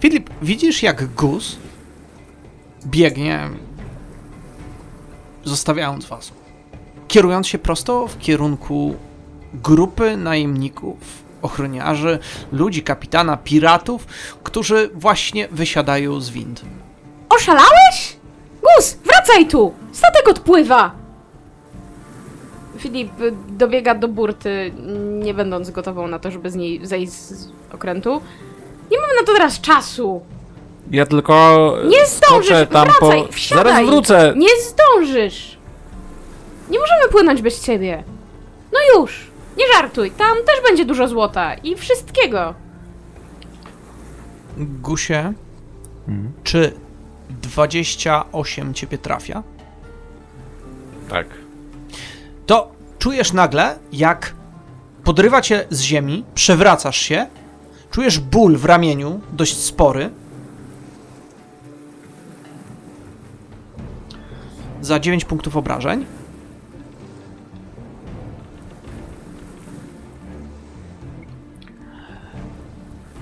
Filip, widzisz jak Gus biegnie, zostawiając was, kierując się prosto w kierunku grupy najemników, ochroniarzy, ludzi, kapitana, piratów, którzy właśnie wysiadają z wind. Oszalałeś? Gus, wracaj tu! Statek odpływa! Filip dobiega do burty, nie będąc gotową na to, żeby z niej zejść z okrętu. Nie mamy na to teraz czasu! Ja tylko Nie zdążysz! tam Wracaj, po... wsiadaj! Zaraz wrócę! Nie zdążysz! Nie możemy płynąć bez ciebie. No już! Nie żartuj, tam też będzie dużo złota i wszystkiego. Gusie, czy 28 ciebie trafia? Tak. to czujesz nagle, jak podrywa cię z ziemi, przewracasz się, czujesz ból w ramieniu, dość spory. Za 9 punktów obrażeń.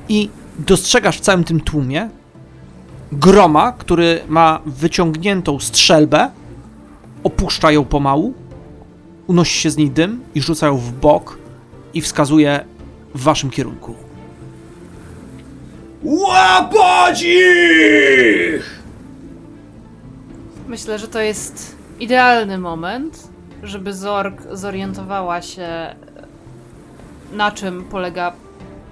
I dostrzegasz w całym tym tłumie groma, który ma wyciągniętą strzelbę, opuszcza ją pomału, unosi się z niej dym i rzuca ją w bok i wskazuje w waszym kierunku. Łapać ich! Myślę, że to jest idealny moment, żeby Zorg zorientowała się, na czym polega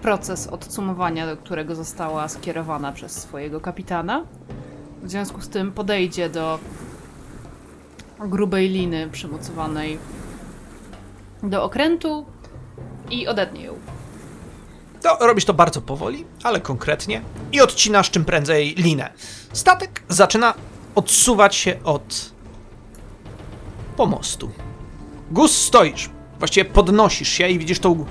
proces odcumowania, do którego została skierowana przez swojego kapitana. W związku z tym podejdzie do grubej liny przymocowanej do okrętu i odetnie ją. To robisz to bardzo powoli, ale konkretnie i odcinasz czym prędzej linę. Statek zaczyna odsuwać się od pomostu. Gus stoisz, właściwie podnosisz się i widzisz tą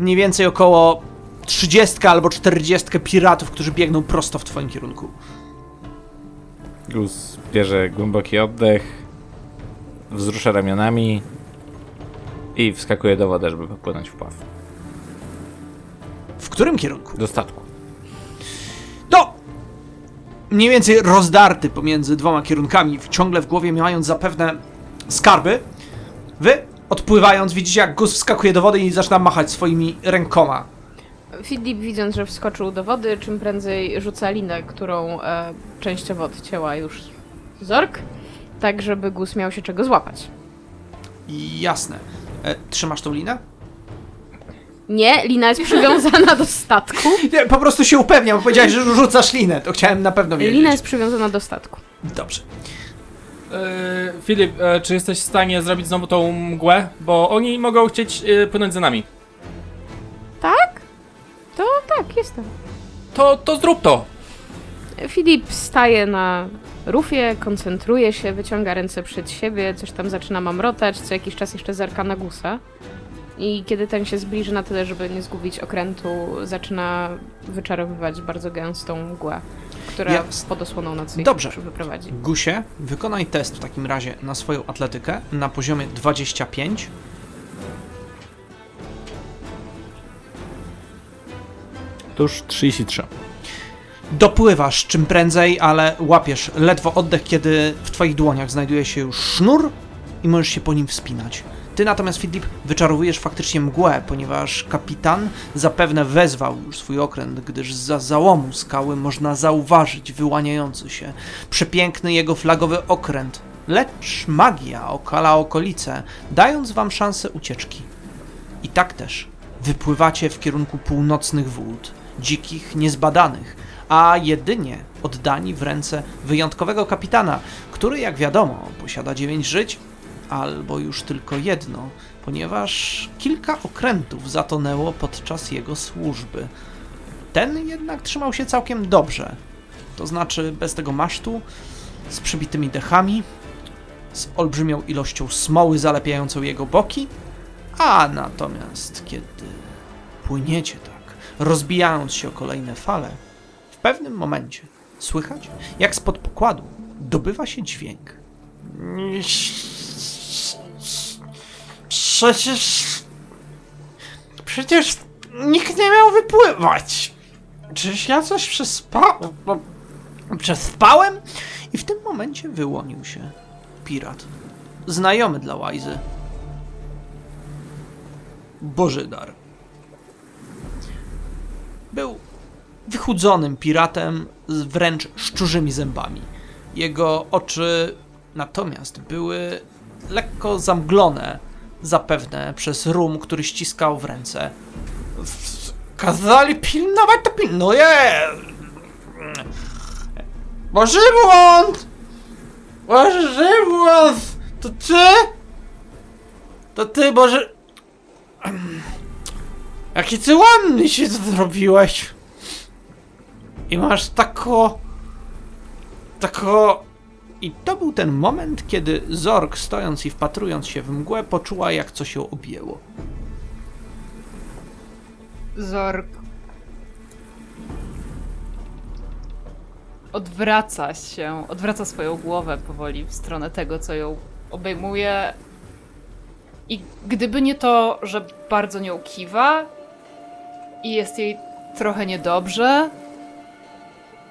mniej więcej około 30 albo 40 piratów, którzy biegną prosto w twoim kierunku. Gus bierze głęboki oddech, wzrusza ramionami i wskakuje do wody, żeby popłynąć w pław. W którym kierunku? Do statku. To mniej więcej rozdarty pomiędzy dwoma kierunkami, ciągle w głowie mając zapewne skarby. Wy, odpływając, widzicie jak Gus wskakuje do wody i zaczyna machać swoimi rękoma. Filip, widząc, że wskoczył do wody, czym prędzej rzuca linę, którą e, częściowo odcięła już Zork, tak żeby Gus miał się czego złapać. Jasne. E, trzymasz tą linę? Nie, lina jest przywiązana do statku. Nie, po prostu się upewniam, bo powiedziałeś, że rzucasz linę, to chciałem na pewno wiedzieć. Lina jest przywiązana do statku. Dobrze. E, Filip, e, czy jesteś w stanie zrobić znowu tą mgłę? Bo oni mogą chcieć e, płynąć za nami. Tak? To tak, jestem. To, to zrób to! Filip staje na rufie, koncentruje się, wyciąga ręce przed siebie, coś tam zaczyna mamrotać, co jakiś czas jeszcze zerka na gusa. I kiedy ten się zbliży na tyle, żeby nie zgubić okrętu, zaczyna wyczarowywać bardzo gęstą mgłę, która Jasne. pod osłoną nocy Dobrze. wyprowadzi. Gusie, wykonaj test w takim razie na swoją atletykę na poziomie 25. To już 33. Dopływasz czym prędzej, ale łapiesz ledwo oddech, kiedy w twoich dłoniach znajduje się już sznur i możesz się po nim wspinać. Ty natomiast, Filip, wyczarowujesz faktycznie mgłę, ponieważ kapitan zapewne wezwał już swój okręt, gdyż za załomu skały można zauważyć wyłaniający się przepiękny jego flagowy okręt. Lecz magia okala okolice, dając wam szansę ucieczki. I tak też wypływacie w kierunku północnych wód, dzikich, niezbadanych, a jedynie oddani w ręce wyjątkowego kapitana, który, jak wiadomo, posiada dziewięć żyć, albo już tylko jedno, ponieważ kilka okrętów zatonęło podczas jego służby. Ten jednak trzymał się całkiem dobrze, to znaczy bez tego masztu, z przybitymi dechami, z olbrzymią ilością smoły zalepiającą jego boki, a natomiast kiedy płyniecie tak, rozbijając się o kolejne fale, w pewnym momencie słychać, jak spod pokładu dobywa się dźwięk. Przecież. Przecież nikt nie miał wypływać. Czyż ja coś przespałem? Przespałem? I w tym momencie wyłonił się pirat. Znajomy dla Łajzy. Bożydar. Był wychudzonym piratem z wręcz szczurzymi zębami. Jego oczy natomiast były lekko zamglone, zapewne przez rum, który ściskał w ręce. Kazali pilnować, to pilnuje! Boży błąd! Boży błąd! To ty? To ty, Boże... Jaki ty ładny się zrobiłeś! I masz tako... Tako... I to był ten moment, kiedy Zork, stojąc i wpatrując się w mgłę, poczuła, jak coś ją objęło. Zork odwraca się, odwraca swoją głowę powoli w stronę tego, co ją obejmuje. I gdyby nie to, że bardzo nią kiwa i jest jej trochę niedobrze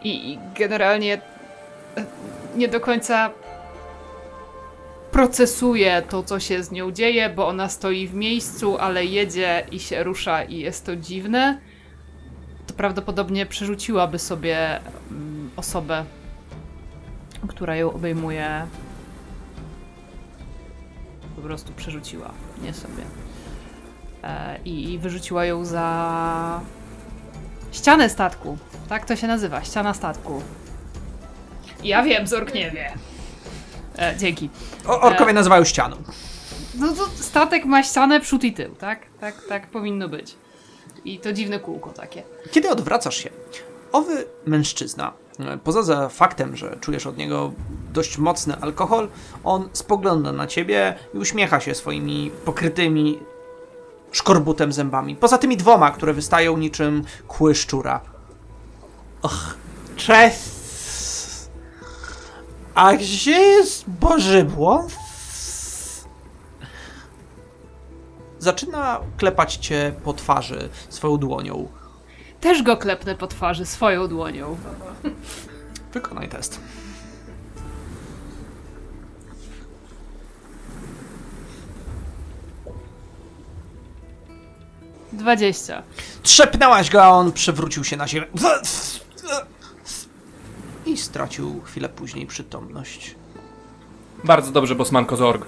i, generalnie nie do końca procesuje to, co się z nią dzieje, bo ona stoi w miejscu, ale jedzie i się rusza i jest to dziwne, to prawdopodobnie przerzuciłaby sobie mm, osobę, która ją obejmuje. Po prostu przerzuciła, nie sobie. E, i, I wyrzuciła ją za ścianę statku. Tak to się nazywa, ściana statku. Ja wiem, Zork nie wie. E, dzięki. O, orkowie nazywają ścianą. No to statek ma ścianę przód i tył, tak? Tak, tak powinno być. I to dziwne kółko takie. Kiedy odwracasz się, owy mężczyzna, e, poza za faktem, że czujesz od niego dość mocny alkohol, on spogląda na ciebie i uśmiecha się swoimi pokrytymi szkorbutem zębami. Poza tymi dwoma, które wystają niczym kły szczura. Och, cześć! A gdzie jest Boży błąd? Zaczyna klepać cię po twarzy swoją dłonią. Też go klepnę po twarzy swoją dłonią. Wykonaj test. Dwadzieścia. Trzepnęłaś go, a on przewrócił się na siebie. I stracił chwilę później przytomność. Bardzo dobrze, Bosmanko Zorg.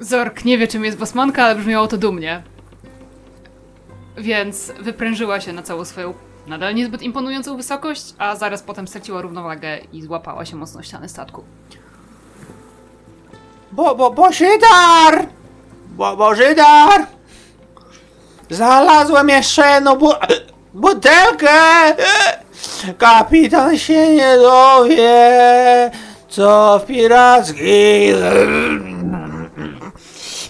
Zork nie wie, czym jest bosmanka, ale brzmiało to dumnie. Więc wyprężyła się na całą swoją nadal niezbyt imponującą wysokość, a zaraz potem straciła równowagę i złapała się mocno ściany statku. Bo, bo, Bożydar! Bo, Bożydar! Znalazłem jeszcze jedną bu butelkę! Kapitan się nie dowie, co w pirackiej...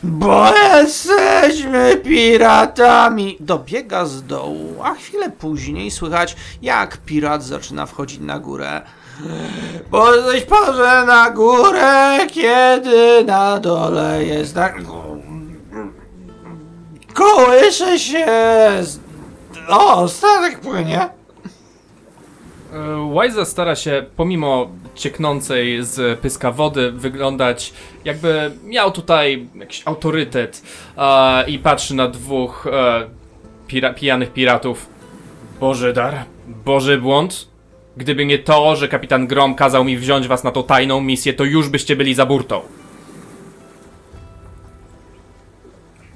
Bo jesteśmy piratami! Dobiega z dołu, a chwilę później słychać, jak pirat zaczyna wchodzić na górę. Bo coś parzę na górę, kiedy na dole jest tak... Kołysze się... O, statek płynie. E, Wajza stara się, pomimo cieknącej z pyska wody, wyglądać jakby miał tutaj jakiś autorytet e, i patrzy na dwóch e, pira pijanych piratów. Boży dar, Boży błąd. Gdyby nie to, że kapitan Grom kazał mi wziąć was na tą tajną misję, to już byście byli za burtą.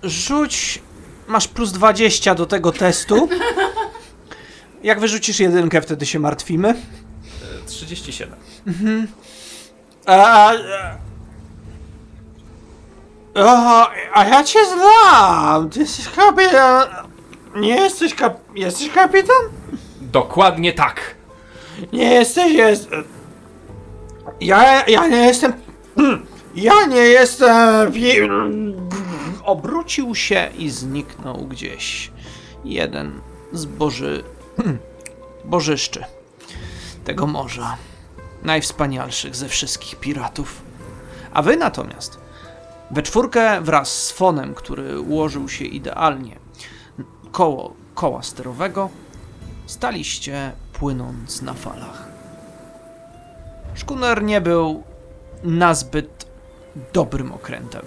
Rzuć... Masz plus 20 do tego testu. Jak wyrzucisz jedynkę, wtedy się martwimy. E, 37. A, a, o, a ja cię znam! Ty jesteś kapitan... Nie jesteś kap... Jesteś kapitan? Dokładnie tak. Nie jesteś, jest... Ja, ja nie jestem... Ja nie jestem... Obrócił się i zniknął gdzieś. Jeden z boży... bożyszczy tego morza. Najwspanialszych ze wszystkich piratów. A wy natomiast, we czwórkę wraz z Fonem, który ułożył się idealnie koło koła sterowego, Staliście płynąc na falach. Szkuner nie był nazbyt dobrym okrętem.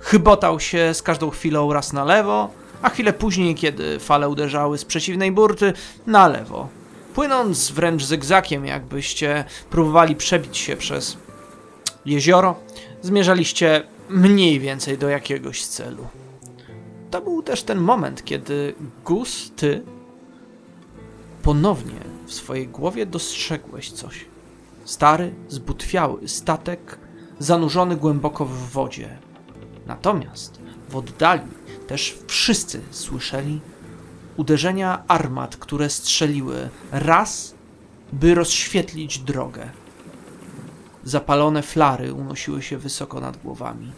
Chybotał się z każdą chwilą raz na lewo, a chwilę później, kiedy fale uderzały z przeciwnej burty, na lewo. Płynąc wręcz zygzakiem, jakbyście próbowali przebić się przez jezioro, zmierzaliście mniej więcej do jakiegoś celu. To był też ten moment, kiedy Gus, ty ponownie w swojej głowie dostrzegłeś coś. Stary, zbutwiały statek zanurzony głęboko w wodzie. Natomiast w oddali też wszyscy słyszeli uderzenia armat, które strzeliły raz, by rozświetlić drogę. Zapalone flary unosiły się wysoko nad głowami.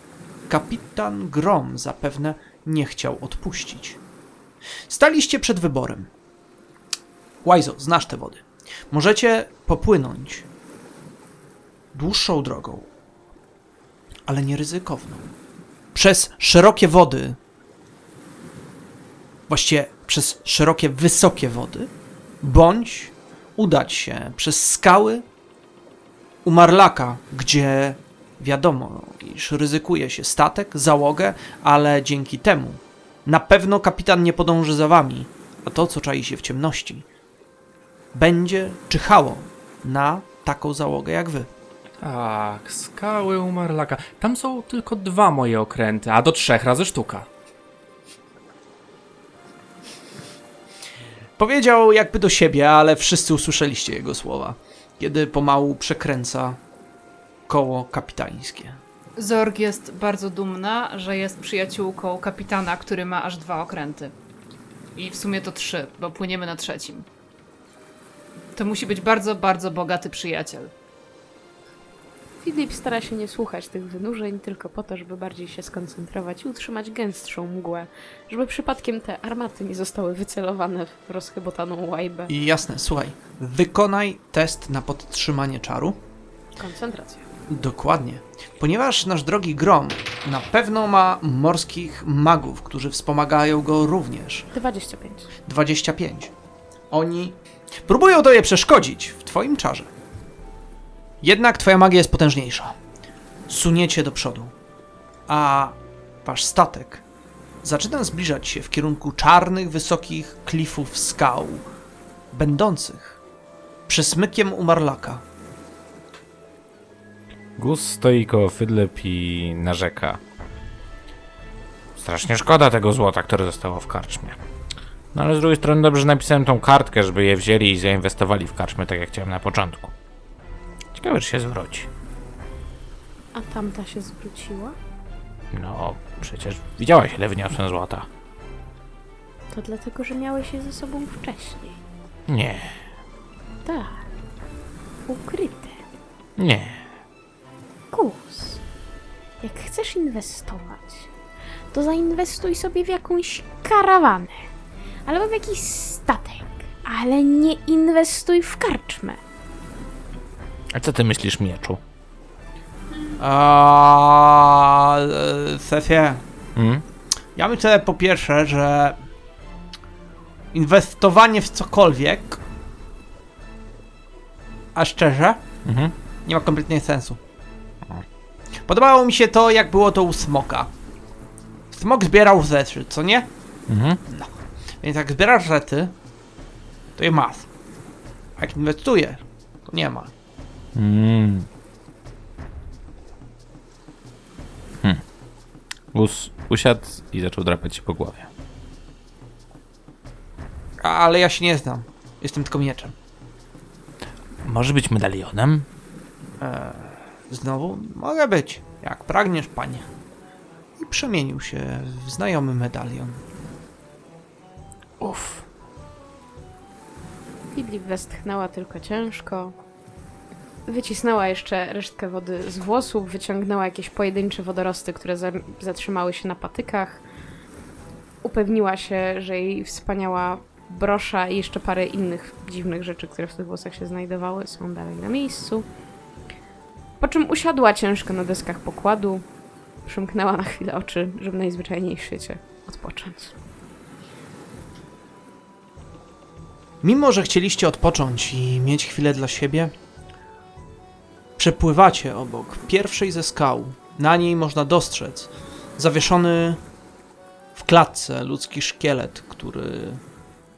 Kapitan Grom zapewne nie chciał odpuścić. Staliście przed wyborem. Łajzo, znasz te wody. Możecie popłynąć dłuższą drogą, ale nie ryzykowną. Przez szerokie wody, właściwie przez szerokie, wysokie wody, bądź udać się przez skały u Marlaka, gdzie wiadomo, iż ryzykuje się statek, załogę, ale dzięki temu na pewno kapitan nie podąży za wami, a to, co czai się w ciemności, będzie czyhało na taką załogę jak wy. Tak, skały u Marlaka. Tam są tylko dwa moje okręty, a do trzech razy sztuka. Powiedział jakby do siebie, ale wszyscy usłyszeliście jego słowa, kiedy pomału przekręca koło kapitańskie. Zorg jest bardzo dumna, że jest przyjaciółką kapitana, który ma aż dwa okręty. I w sumie to trzy, bo płyniemy na trzecim. To musi być bardzo, bardzo bogaty przyjaciel. Filip stara się nie słuchać tych wynurzeń, tylko po to, żeby bardziej się skoncentrować i utrzymać gęstszą mgłę, żeby przypadkiem te armaty nie zostały wycelowane w rozchybotaną łajbę. I jasne, słuchaj, wykonaj test na podtrzymanie czaru. Koncentracja. Dokładnie. Ponieważ nasz drogi Grom na pewno ma morskich magów, którzy wspomagają go również. 25. 25. Oni próbują tobie przeszkodzić w twoim czarze. Jednak twoja magia jest potężniejsza. Suniecie do przodu, a wasz statek zaczyna zbliżać się w kierunku czarnych, wysokich klifów skał, będących przesmykiem umarlaka. Gus stoi koło Fydlep i narzeka. Strasznie szkoda tego złota, które zostało w karczmie. No ale z drugiej strony dobrze napisałem tą kartkę, żeby je wzięli i zainwestowali w karczmę, tak jak chciałem na początku. Czy się zwróci. A tamta się zwróciła? No, przecież widziałaś, ile wyniosłem złota. To dlatego, że miałeś je ze sobą wcześniej. Nie, Tak. Ukryte. nie. Gus, jak chcesz inwestować, to zainwestuj sobie w jakąś karawanę albo w jakiś statek, ale nie inwestuj w karczmę. A co ty myślisz, mieczu? A, e, Sefie, Hmm? ja myślę po pierwsze, że inwestowanie w cokolwiek, a szczerze, Mhm. nie ma kompletnie sensu. Podobało mi się to, jak było to u Smoka. Smok zbierał rzeczy, co nie? Mhm. Więc jak zbierasz rzeczy, to je masz. A jak inwestujesz, to nie ma. Mm. Hmm. Gus usiadł i zaczął drapać się po głowie. Ale ja się nie znam. Jestem tylko mieczem. Może być medalionem? Znowu mogę być, jak pragniesz, panie. I przemienił się w znajomy medalion. Uff. Filip westchnęła tylko ciężko. Wycisnęła jeszcze resztkę wody z włosów, wyciągnęła jakieś pojedyncze wodorosty, które za zatrzymały się na patykach. Upewniła się, że jej wspaniała brosza i jeszcze parę innych dziwnych rzeczy, które w tych włosach się znajdowały, są dalej na miejscu. Po czym usiadła ciężko na deskach pokładu, przymknęła na chwilę oczy, żeby najzwyczajniej w świecie odpocząć. Mimo, że chcieliście odpocząć i mieć chwilę dla siebie, przepływacie obok pierwszej ze skał. Na niej można dostrzec zawieszony w klatce ludzki szkielet, który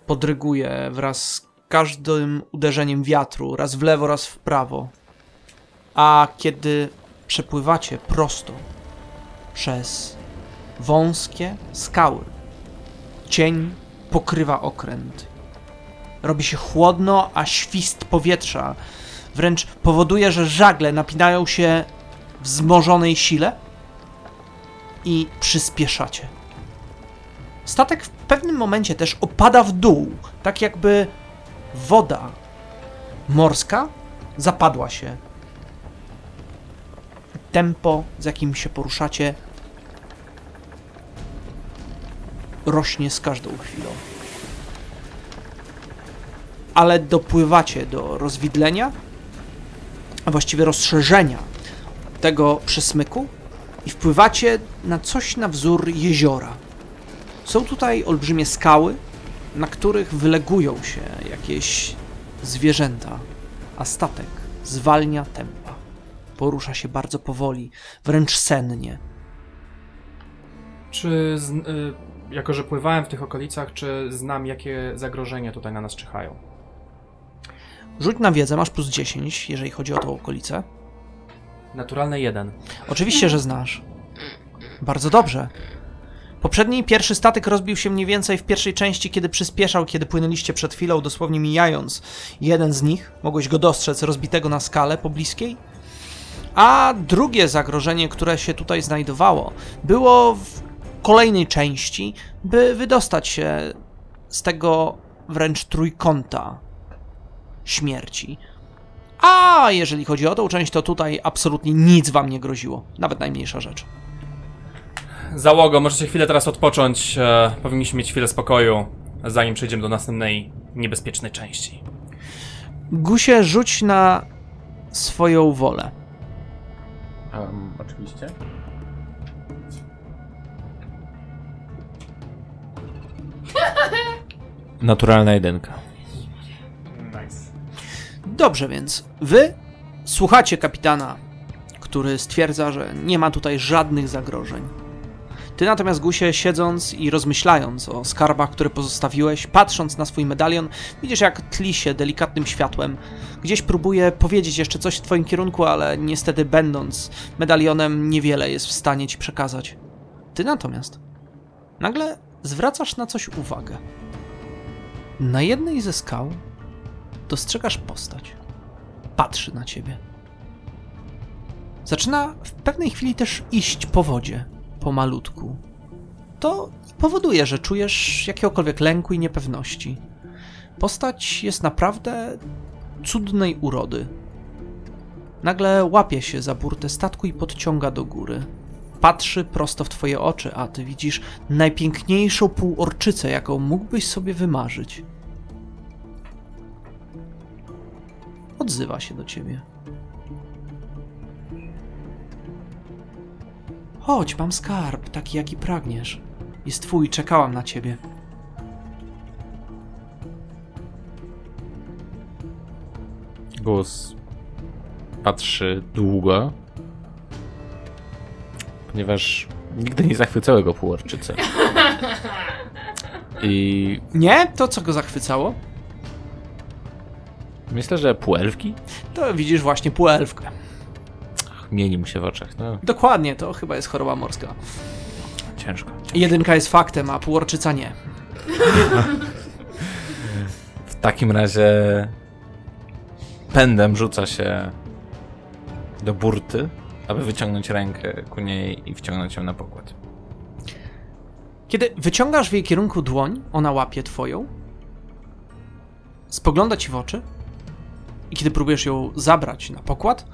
podryguje wraz z każdym uderzeniem wiatru, raz w lewo, raz w prawo. A kiedy przepływacie prosto przez wąskie skały, cień pokrywa okręt. Robi się chłodno, a świst powietrza wręcz powoduje, że żagle napinają się w wzmożonej sile i przyspieszacie. Statek w pewnym momencie też opada w dół, tak jakby woda morska zapadła się. Tempo, z jakim się poruszacie, rośnie z każdą chwilą. Ale dopływacie do rozwidlenia, a właściwie rozszerzenia tego przesmyku i wpływacie na coś na wzór jeziora. Są tutaj olbrzymie skały, na których wylegują się jakieś zwierzęta, a statek zwalnia tempa. Porusza się bardzo powoli, wręcz sennie. Czy, z, y, jako że pływałem w tych okolicach, czy znam, jakie zagrożenia tutaj na nas czyhają? Rzuć na wiedzę, masz plus 10, jeżeli chodzi o tą okolicę. Naturalne jeden. Oczywiście, że znasz. Bardzo dobrze. Poprzedni pierwszy statek rozbił się mniej więcej w pierwszej części, kiedy przyspieszał, kiedy płynęliście przed chwilą, dosłownie mijając jeden z nich. Mogłeś go dostrzec rozbitego na skalę pobliskiej. A drugie zagrożenie, które się tutaj znajdowało, było w kolejnej części, by wydostać się z tego wręcz trójkąta śmierci. A jeżeli chodzi o tą część, to tutaj absolutnie nic wam nie groziło. Nawet najmniejsza rzecz. Załogo, możecie chwilę teraz odpocząć. E, powinniśmy mieć chwilę spokoju, zanim przejdziemy do następnej niebezpiecznej części. Gusie, rzuć na swoją wolę. Um, oczywiście. Naturalna jedynka. Dobrze więc, wy słuchacie kapitana, który stwierdza, że nie ma tutaj żadnych zagrożeń. Ty natomiast, Gusie, siedząc i rozmyślając o skarbach, które pozostawiłeś, patrząc na swój medalion, widzisz jak tli się delikatnym światłem. Gdzieś próbuje powiedzieć jeszcze coś w twoim kierunku, ale niestety będąc medalionem niewiele jest w stanie ci przekazać. Ty natomiast nagle zwracasz na coś uwagę. Na jednej ze skał dostrzegasz postać. Patrzy na ciebie. Zaczyna w pewnej chwili też iść po wodzie, pomalutku. To powoduje, że czujesz jakiegokolwiek lęku i niepewności. Postać jest naprawdę cudnej urody. Nagle łapie się za burtę statku i podciąga do góry. Patrzy prosto w twoje oczy, a ty widzisz najpiękniejszą półorczycę, jaką mógłbyś sobie wymarzyć. Odzywa się do ciebie. Chodź, mam skarb, taki jaki pragniesz. Jest twój, czekałam na ciebie. Gus patrzy długo, ponieważ nigdy nie zachwycały go półorczyce. I Nie? To co go zachwycało? Myślę, że półelfki To widzisz właśnie półelfkę. mieni mu się w oczach. No, Dokładnie, to chyba jest choroba morska. ciężko. Jedynka jest faktem, a półorczyca nie. W takim razie pędem rzuca się do burty, aby wyciągnąć rękę ku niej i wciągnąć ją na pokład. Kiedy wyciągasz w jej kierunku dłoń, ona łapie twoją, spogląda ci w oczy i kiedy próbujesz ją zabrać na pokład,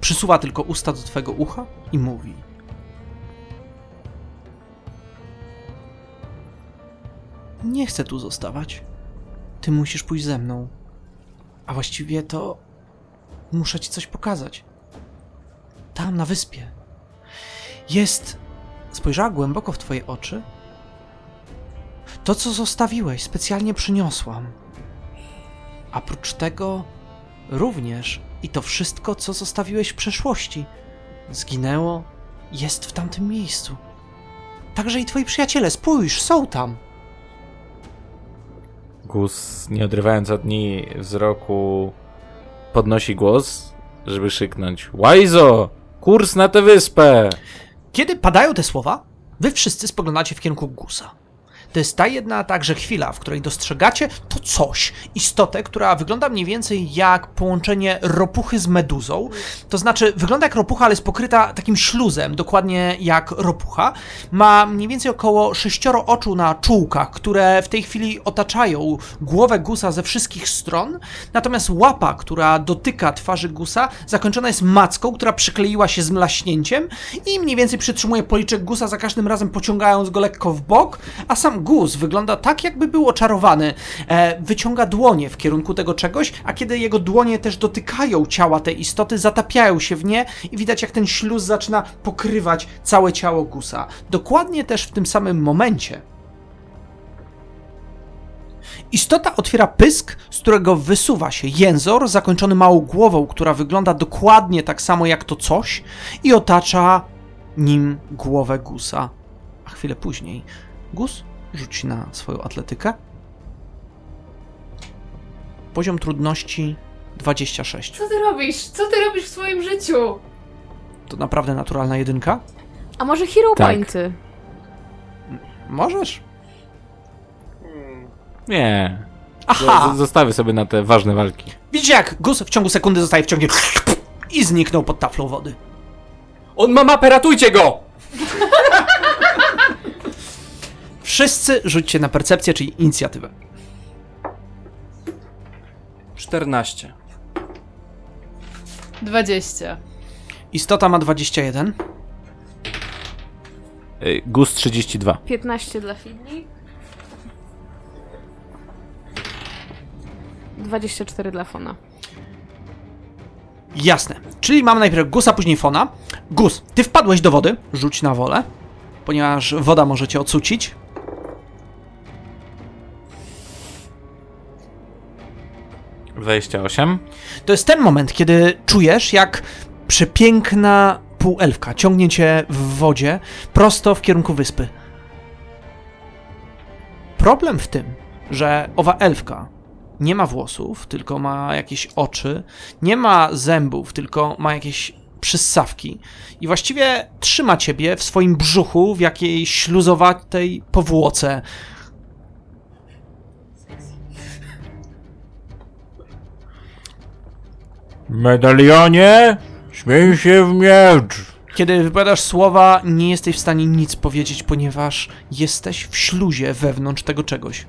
przysuwa tylko usta do twojego ucha i mówi. Nie chcę tu zostawać. Ty musisz pójść ze mną. A właściwie to muszę ci coś pokazać. Tam na wyspie jest Spojrzała głęboko w twoje oczy. To, co zostawiłeś, specjalnie przyniosłam. A prócz tego również i to wszystko, co zostawiłeś w przeszłości, zginęło, jest w tamtym miejscu. Także i twoi przyjaciele, spójrz, są tam. Gus, nie odrywając od niej wzroku, podnosi głos, żeby krzyknąć Łajzo! Kurs na tę wyspę! Kiedy padają te słowa, wy wszyscy spoglądacie w kierunku Gusa. To jest ta jedna także chwila, w której dostrzegacie to coś, istotę, która wygląda mniej więcej jak połączenie ropuchy z meduzą. To znaczy, wygląda jak ropucha, ale jest pokryta takim śluzem, dokładnie jak ropucha. Ma mniej więcej około sześcioro oczu na czułkach, które w tej chwili otaczają głowę Gusa ze wszystkich stron. Natomiast łapa, która dotyka twarzy Gusa, zakończona jest macką, która przykleiła się z mlaśnięciem i mniej więcej przytrzymuje policzek Gusa za każdym razem pociągając go lekko w bok, a sam Gus wygląda tak, jakby był oczarowany. E, wyciąga dłonie w kierunku tego czegoś, a kiedy jego dłonie też dotykają ciała tej istoty, zatapiają się w nie i widać, jak ten śluz zaczyna pokrywać całe ciało Gusa. Dokładnie też w tym samym momencie Istota otwiera pysk, z którego wysuwa się jęzor zakończony małą głową, która wygląda dokładnie tak samo jak to coś i otacza nim głowę Gusa. A chwilę później Gus rzuci na swoją atletykę. Poziom trudności 26. Co ty robisz? Co ty robisz w swoim życiu? To naprawdę naturalna jedynka? A może Hero Tak. Pointy? Możesz? Nie. Aha! Z- Zostawię sobie na te ważne walki. Widzicie jak Gus w ciągu sekundy zostaje wciągnięty i zniknął pod taflą wody. On ma mapę, ratujcie go! Wszyscy rzućcie na percepcję, czyli inicjatywę. 14. 20. Istota ma 21. Y, Gus 32. 15 dla Fidli. 24 dla Fona. Jasne. Czyli mamy najpierw Gusa, później Fona. Gus, ty wpadłeś do wody. Rzuć na wolę, ponieważ woda może cię ocucić. Dwadzieścia osiem. To jest ten moment, kiedy czujesz, jak przepiękna półelfka ciągnie cię w wodzie prosto w kierunku wyspy. Problem w tym, że owa elfka nie ma włosów, tylko ma jakieś oczy, nie ma zębów, tylko ma jakieś przyssawki i właściwie trzyma ciebie w swoim brzuchu w jakiejś śluzowatej powłoce. Medalionie! Śmiej się w miecz! Kiedy wypowiadasz słowa, nie jesteś w stanie nic powiedzieć, ponieważ jesteś w śluzie wewnątrz tego czegoś.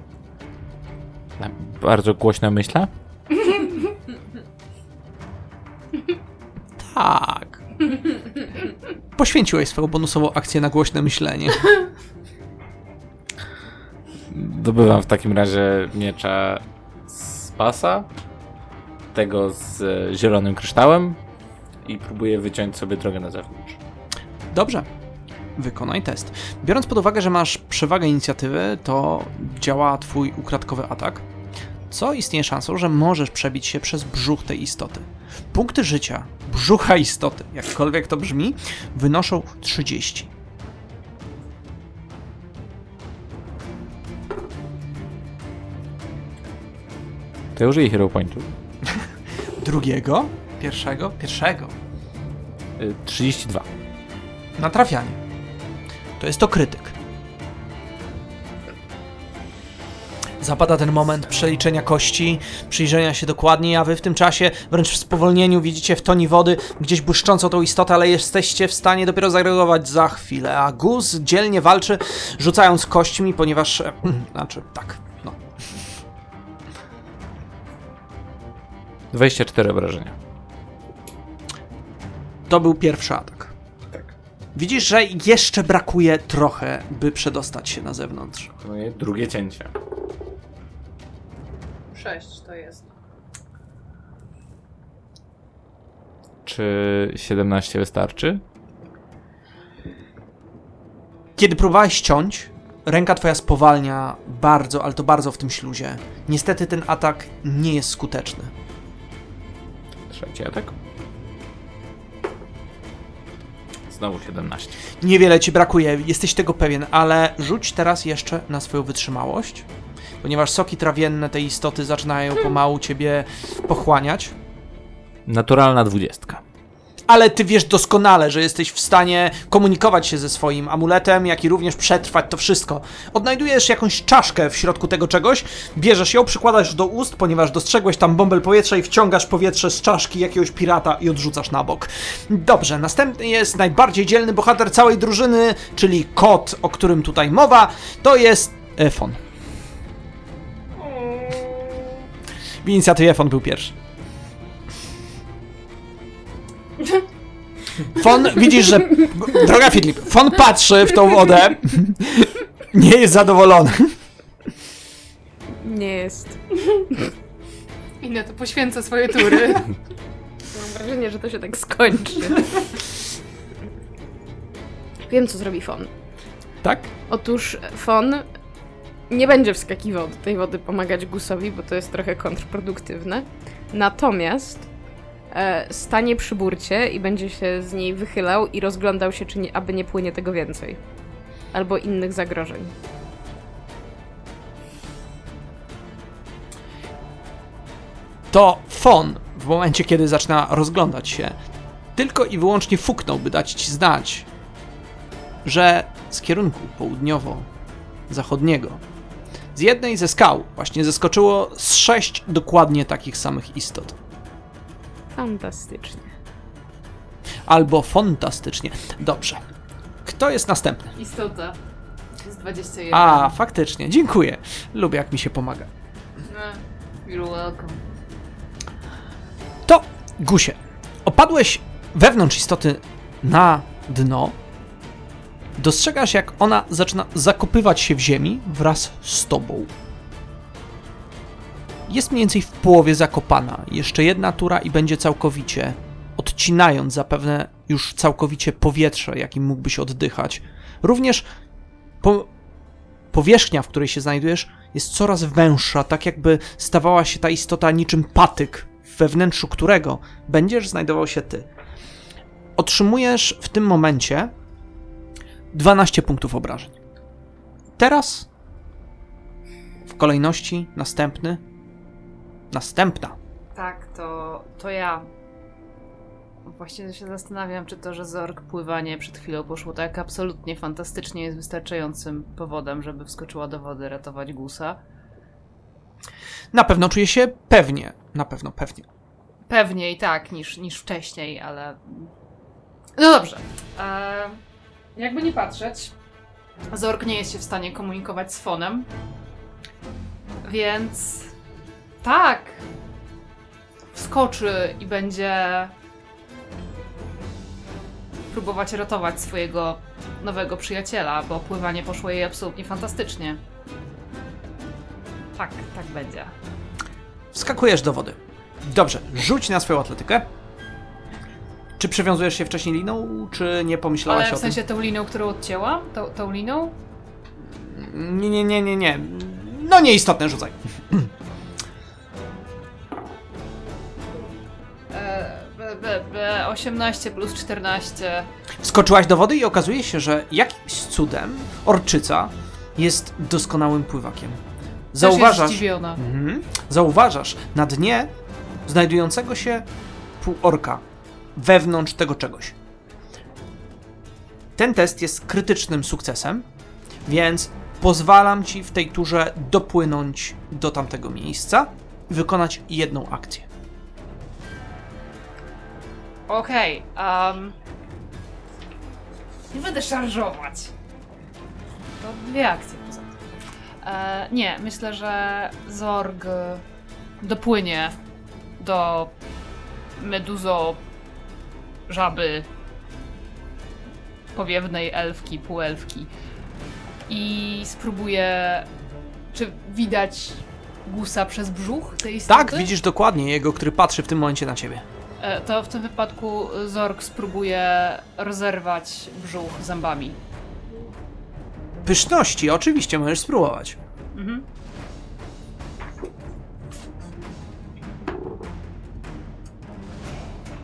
Bardzo głośna myśla? Tak. Poświęciłeś swoją bonusową akcję na głośne myślenie. Dobywam w takim razie miecza z pasa, tego z e, zielonym kryształem i próbuję wyciąć sobie drogę na zewnątrz. Dobrze. Wykonaj test. Biorąc pod uwagę, że masz przewagę inicjatywy, to działa twój ukradkowy atak, co istnieje szansą, że możesz przebić się przez brzuch tej istoty. Punkty życia brzucha istoty, jakkolwiek to brzmi, wynoszą 30. To ja użyję Hero Pointu. Drugiego, pierwszego, pierwszego. Y, 32. Na trafianie. To jest to krytyk. Zapada ten moment przeliczenia kości, przyjrzenia się dokładniej, a wy w tym czasie, wręcz w spowolnieniu, widzicie w toni wody gdzieś błyszczącą tą istotę, ale jesteście w stanie dopiero zareagować za chwilę. A Gus dzielnie walczy, rzucając kośćmi, ponieważ. znaczy, tak, 24 obrażenia. To był pierwszy atak. Widzisz, że jeszcze brakuje trochę, by przedostać się na zewnątrz. Moje drugie cięcie. 6 to jest. Czy 17 wystarczy? Kiedy próbowałeś ściąć, ręka twoja spowalnia bardzo, ale to bardzo w tym śluzie. Niestety ten atak nie jest skuteczny. Trzeci atak. Znowu 17. Niewiele ci brakuje, jesteś tego pewien, ale rzuć teraz jeszcze na swoją wytrzymałość, ponieważ soki trawienne tej istoty zaczynają pomału ciebie pochłaniać. Naturalna dwudziestka. Ale ty wiesz doskonale, że jesteś w stanie komunikować się ze swoim amuletem, jak i również przetrwać to wszystko. Odnajdujesz jakąś czaszkę w środku tego czegoś, bierzesz ją, przykładasz do ust, ponieważ dostrzegłeś tam bąbel powietrza i wciągasz powietrze z czaszki jakiegoś pirata i odrzucasz na bok. Dobrze, następny jest najbardziej dzielny bohater całej drużyny, czyli kot, o którym tutaj mowa, to jest Efon. W inicjatywie Efon był pierwszy. Fon, widzisz, że. Droga Filip, Fon patrzy w tą wodę. Nie jest zadowolony. Nie jest. I na to poświęca swoje tury. Mam wrażenie, że to się tak skończy. Wiem, co zrobi Fon. Tak? Otóż Fon nie będzie wskakiwał do tej wody pomagać Gusowi, bo to jest trochę kontrproduktywne. Natomiast stanie przy burcie i będzie się z niej wychylał i rozglądał się, czy nie, aby nie płynie tego więcej. Albo innych zagrożeń. To Fon, w momencie kiedy zaczyna rozglądać się, tylko i wyłącznie fuknął, by dać ci znać, że z kierunku południowo-zachodniego, z jednej ze skał, właśnie zeskoczyło z sześć dokładnie takich samych istot. Fantastycznie. Albo fantastycznie. Dobrze. Kto jest następny? Istota. To jest 21. A, faktycznie. Dziękuję. Lubię, jak mi się pomaga. No, You're welcome. To, Gusie, opadłeś wewnątrz istoty na dno. Dostrzegasz, jak ona zaczyna zakopywać się w ziemi wraz z tobą. Jest mniej więcej w połowie zakopana. Jeszcze jedna tura i będzie całkowicie, odcinając zapewne już całkowicie powietrze, jakim mógłbyś oddychać. Również po, powierzchnia, w której się znajdujesz, jest coraz węższa, tak jakby stawała się ta istota niczym patyk, we wnętrzu którego będziesz znajdował się ty. Otrzymujesz w tym momencie 12 punktów obrażeń. Teraz w kolejności następny, następna. Tak, to, to ja. Właśnie się zastanawiam, czy to, że Zork pływanie przed chwilą poszło tak absolutnie fantastycznie jest wystarczającym powodem, żeby wskoczyła do wody ratować Gusa. Na pewno czuję się pewnie, na pewno pewnie. Pewniej tak niż, niż wcześniej, ale. No dobrze. E, jakby nie patrzeć, Zork nie jest się w stanie komunikować z fonem. Więc. Tak. Wskoczy i będzie. próbować ratować swojego nowego przyjaciela, bo pływanie poszło jej absolutnie fantastycznie. Tak, tak będzie. Wskakujesz do wody. Dobrze, rzuć na swoją atletykę. Czy przywiązujesz się wcześniej liną, czy nie pomyślałaś Ale o w sensie tą liną, którą odcięła? Tą, tą liną? Nie, nie, nie, nie, nie. No nieistotne, rzucaj. b, b, 18 plus 14. Wskoczyłaś do wody i okazuje się, że jakimś cudem orczyca jest doskonałym pływakiem. Też jest Zauważasz, zdziwiona. Mhm. Zauważasz na dnie znajdującego się półorka wewnątrz tego czegoś. Ten test jest krytycznym sukcesem, więc pozwalam ci w tej turze dopłynąć do tamtego miejsca i wykonać jedną akcję. Okej, um, Nie będę szarżować. To dwie akcje poza tym. E, nie, myślę, że Zorg dopłynie do meduzo żaby powiewnej elfki, półelfki i spróbuje czy widać gusa przez brzuch tej istoty? Tak, widzisz dokładnie jego, który patrzy w tym momencie na ciebie. E, To w tym wypadku Zorg spróbuje rozerwać brzuch zębami. pyszności, oczywiście możesz spróbować.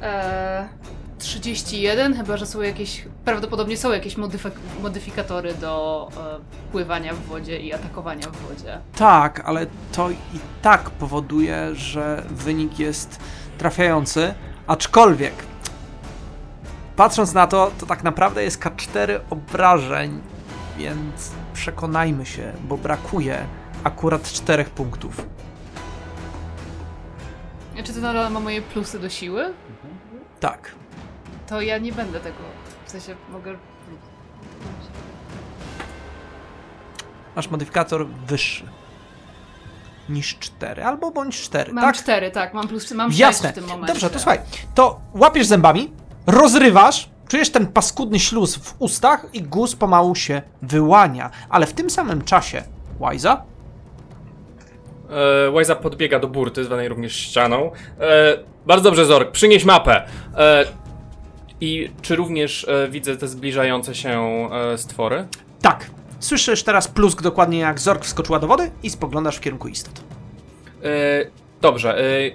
Eee, 31, chyba że są jakieś. Prawdopodobnie są jakieś modyfik- modyfikatory do e, pływania w wodzie i atakowania w wodzie. Tak, ale to i tak powoduje, że wynik jest trafiający, aczkolwiek patrząc na to, to tak naprawdę jest K4 obrażeń, więc przekonajmy się, bo brakuje akurat 4 punktów. Czy to nadal ma moje plusy do siły? Tak. To ja nie będę tego. W sensie mogę. Masz modyfikator wyższy niż 4, albo bądź 4, Mam tak? cztery, tak, mam plus mam sześć Jasne. w tym momencie. Dobrze, to słuchaj. To łapiesz zębami, rozrywasz, czujesz ten paskudny śluz w ustach i guz pomału się wyłania. Ale w tym samym czasie Łajza E, Wajza podbiega do burty, zwanej również ścianą. E, bardzo dobrze, Zork, przynieś mapę. E, I czy również e, widzę te zbliżające się e, stwory? Tak. Słyszysz teraz plusk dokładnie jak Zork wskoczyła do wody i spoglądasz w kierunku istot. E, dobrze. E,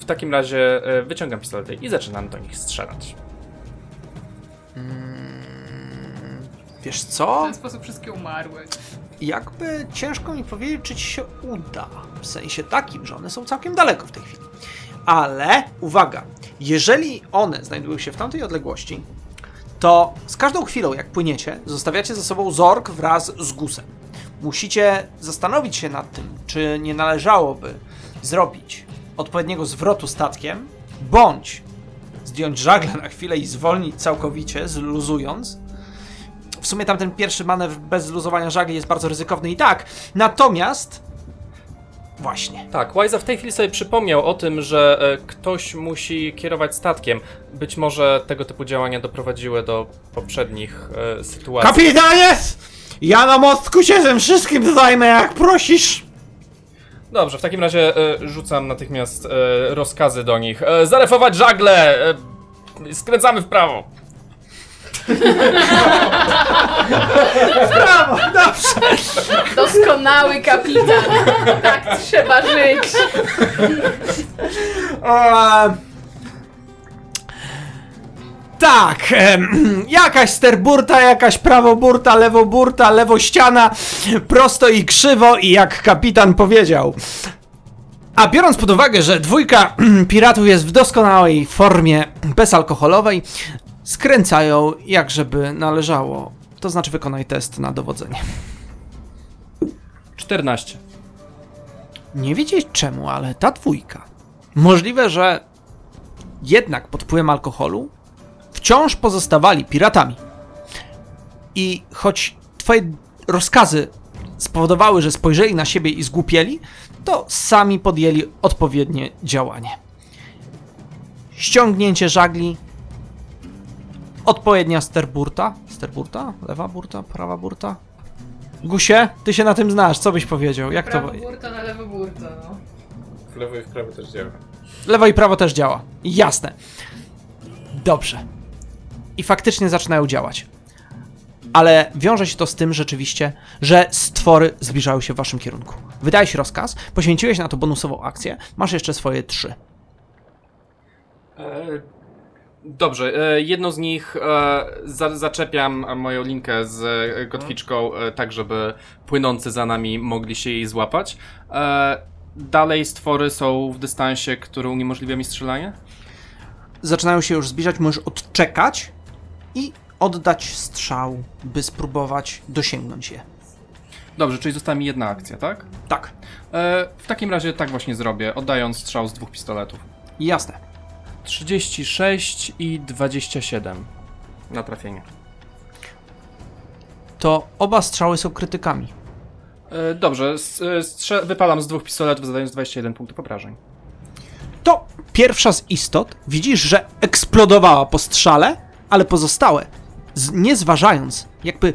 w takim razie e, wyciągam pistolety i zaczynam do nich strzelać. Wiesz W co? ten sposób wszystkie umarły. Jakby ciężko mi powiedzieć, czy ci się uda. W sensie takim, że one są całkiem daleko w tej chwili. Ale uwaga, jeżeli one znajdują się w tamtej odległości, to z każdą chwilą, jak płyniecie, zostawiacie za sobą Zork wraz z Gusem. Musicie zastanowić się nad tym, czy nie należałoby zrobić odpowiedniego zwrotu statkiem, bądź zdjąć żagle na chwilę i zwolnić całkowicie, zluzując. W sumie tamten pierwszy manewr bez zluzowania żagli jest bardzo ryzykowny i tak. Natomiast. Właśnie. Tak, Wajza w tej chwili sobie przypomniał o tym, że e, ktoś musi kierować statkiem. Być może tego typu działania doprowadziły do poprzednich e, sytuacji. Kapitanie! Ja na mostku się tym wszystkim zajmę, jak prosisz. Dobrze, w takim razie e, rzucam natychmiast e, rozkazy do nich. E, zarefować żagle! E, skręcamy w prawo. Brawo, dobrze. Doskonały kapitan! Tak trzeba żyć! Eee, Tak, em, jakaś sterburta, jakaś prawoburta, lewoburta, lewościana, prosto i krzywo i jak kapitan powiedział. A biorąc pod uwagę, że dwójka piratów jest w doskonałej formie bezalkoholowej, skręcają jak żeby należało. To znaczy wykonaj test na dowodzenie. 14. Nie wiedzieć czemu, ale ta dwójka. Możliwe, że jednak pod wpływem alkoholu wciąż pozostawali piratami. I choć twoje rozkazy spowodowały, że spojrzeli na siebie i zgłupieli, to sami podjęli odpowiednie działanie. Ściągnięcie żagli, odpowiednia sterburta. Sterburta? Lewa burta? Prawa burta? Gusie, ty się na tym znasz, co byś powiedział? Jak to... Prawo burta na lewo burta, no. W lewo i w prawo też działa. Lewo i prawo też działa. Jasne. Dobrze. I faktycznie zaczynają działać. Ale wiąże się to z tym rzeczywiście, że stwory zbliżały się w waszym kierunku. Wydaje się rozkaz, poświęciłeś na to bonusową akcję, masz jeszcze swoje trzy. E, Dobrze, e, jedno z nich e, za, zaczepiam moją linkę z kotwiczką, e, tak żeby płynący za nami mogli się jej złapać. Dalej stwory są w dystansie, który uniemożliwia mi strzelanie? Zaczynają się już zbliżać, możesz odczekać i oddać strzał, by spróbować dosięgnąć je. Dobrze, czyli została mi jedna akcja, tak? Tak, W takim razie tak właśnie zrobię, oddając strzał z dwóch pistoletów. jasne. 36 i 27 na trafienie. To oba strzały są krytykami. E, Dobrze, e, strze- wypalam z dwóch pistoletów, zadając 21 punktów obrażeń. To pierwsza z istot, widzisz, że eksplodowała po strzale, ale pozostałe, z, nie zważając, jakby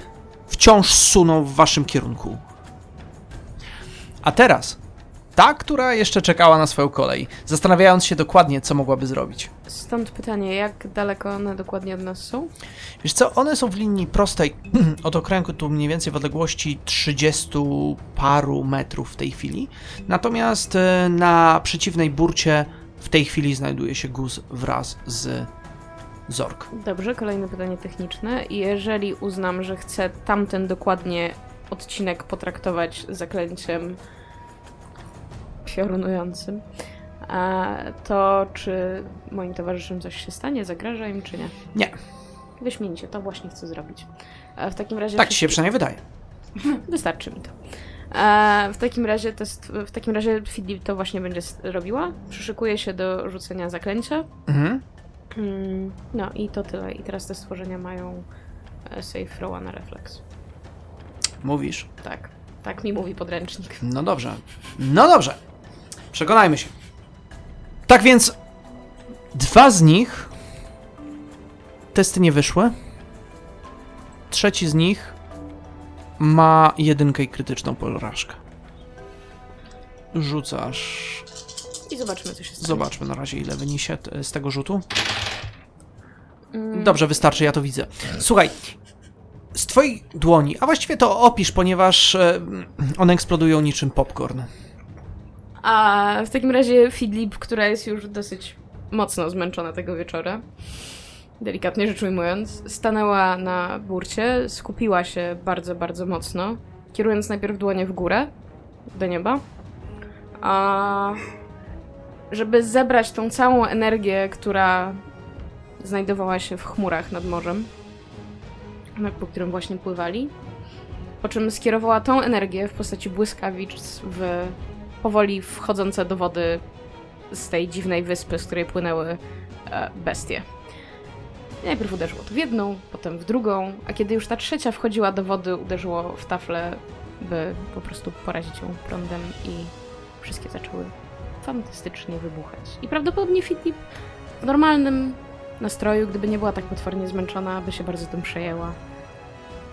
wciąż suną w waszym kierunku. A teraz Ta, która jeszcze czekała na swoją kolej, zastanawiając się dokładnie, co mogłaby zrobić. Stąd pytanie, jak daleko one dokładnie od nas są? Wiesz co, one są w linii prostej od okręgu tu mniej więcej w odległości 30 paru metrów w tej chwili. Natomiast e, na przeciwnej burcie w tej chwili znajduje się Guz wraz z Zork. Dobrze, kolejne pytanie techniczne. Jeżeli uznam, że chcę tamten dokładnie odcinek potraktować zaklęciem piorunującym, to czy moim towarzyszom coś się stanie, zagraża im, czy nie? Nie. Wyśmienicie, to właśnie chcę zrobić. W takim razie... Tak ci się przynajmniej wydaje. Wystarczy mi to. W takim razie test, w takim razie Filip to właśnie będzie robiła. Przyszykuje się do rzucenia zaklęcia. Mhm. Mm, no i to tyle. I teraz te stworzenia mają e, save throw na refleks. Mówisz. Tak. Tak mi mówi podręcznik. No dobrze. No dobrze. Przekonajmy się. Tak więc dwa z nich testy nie wyszły. Trzeci z nich ma jedynkę i krytyczną porażkę. Rzucasz. I zobaczmy, co się stanie. Zobaczmy na razie, ile wyniesie t- z tego rzutu. Mm, Dobrze, wystarczy, ja to widzę. Słuchaj, z twojej dłoni, a właściwie to opisz, ponieważ e, one eksplodują niczym popcorn. A w takim razie Fidlip, która jest już dosyć mocno zmęczona tego wieczora, delikatnie rzecz ujmując, stanęła na burcie, skupiła się bardzo, bardzo mocno, kierując najpierw dłonie w górę, do nieba, a żeby zebrać tą całą energię, która znajdowała się w chmurach nad morzem, po którym właśnie pływali, po czym skierowała tą energię w postaci błyskawic w powoli wchodzące do wody z tej dziwnej wyspy, z której płynęły e, bestie. Najpierw uderzyło to w jedną, potem w drugą, a kiedy już ta trzecia wchodziła do wody, uderzyło w taflę, by po prostu porazić ją prądem i wszystkie zaczęły fantastycznie wybuchać. I prawdopodobnie Filip w normalnym nastroju, gdyby nie była tak potwornie zmęczona, by się bardzo tym przejęła,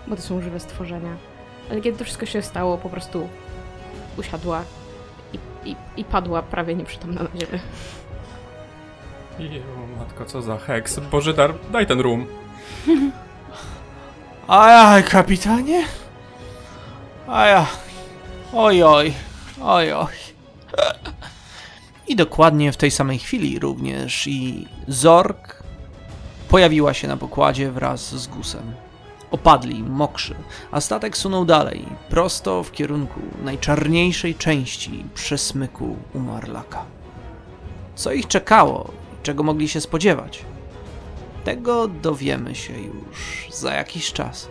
bo to są żywe stworzenia. Ale kiedy to wszystko się stało, po prostu usiadła i, i, padła prawie nieprzytomna na ziemię. Jeju, matko, co za heks. Bożydar, daj ten rum. Ajaj, kapitanie? Aja. Oj, oj. Oj, oj. I dokładnie w tej samej chwili również i Zork pojawiła się na pokładzie wraz z Gusem. Opadli, mokrzy, a statek sunął dalej, prosto w kierunku najczarniejszej części przesmyku Umarlaka. Co ich czekało i czego mogli się spodziewać? Tego dowiemy się już za jakiś czas.